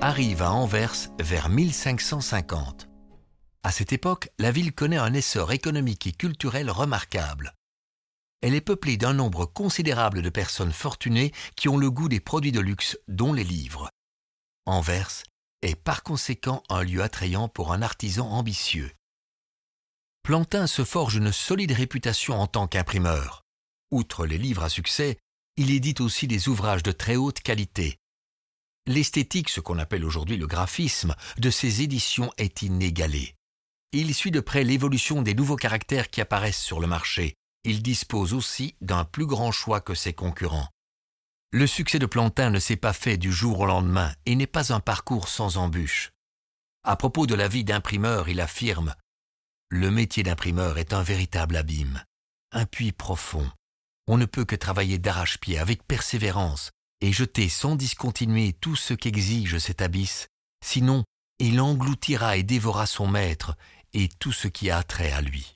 arrive à Anvers vers 1550. À cette époque, la ville connaît un essor économique et culturel remarquable. Elle est peuplée d'un nombre considérable de personnes fortunées qui ont le goût des produits de luxe, dont les livres. Anvers est par conséquent un lieu attrayant pour un artisan ambitieux. Plantin se forge une solide réputation en tant qu'imprimeur. Outre les livres à succès, il édite aussi des ouvrages de très haute qualité. L'esthétique, ce qu'on appelle aujourd'hui le graphisme, de ses éditions est inégalée. Il suit de près l'évolution des nouveaux caractères qui apparaissent sur le marché. Il dispose aussi d'un plus grand choix que ses concurrents. Le succès de Plantin ne s'est pas fait du jour au lendemain et n'est pas un parcours sans embûches. À propos de la vie d'imprimeur, il affirme Le métier d'imprimeur est un véritable abîme, un puits profond. On ne peut que travailler d'arrache-pied avec persévérance et jeter sans discontinuer tout ce qu'exige cet abysse, sinon il engloutira et dévora son maître et tout ce qui a trait à lui.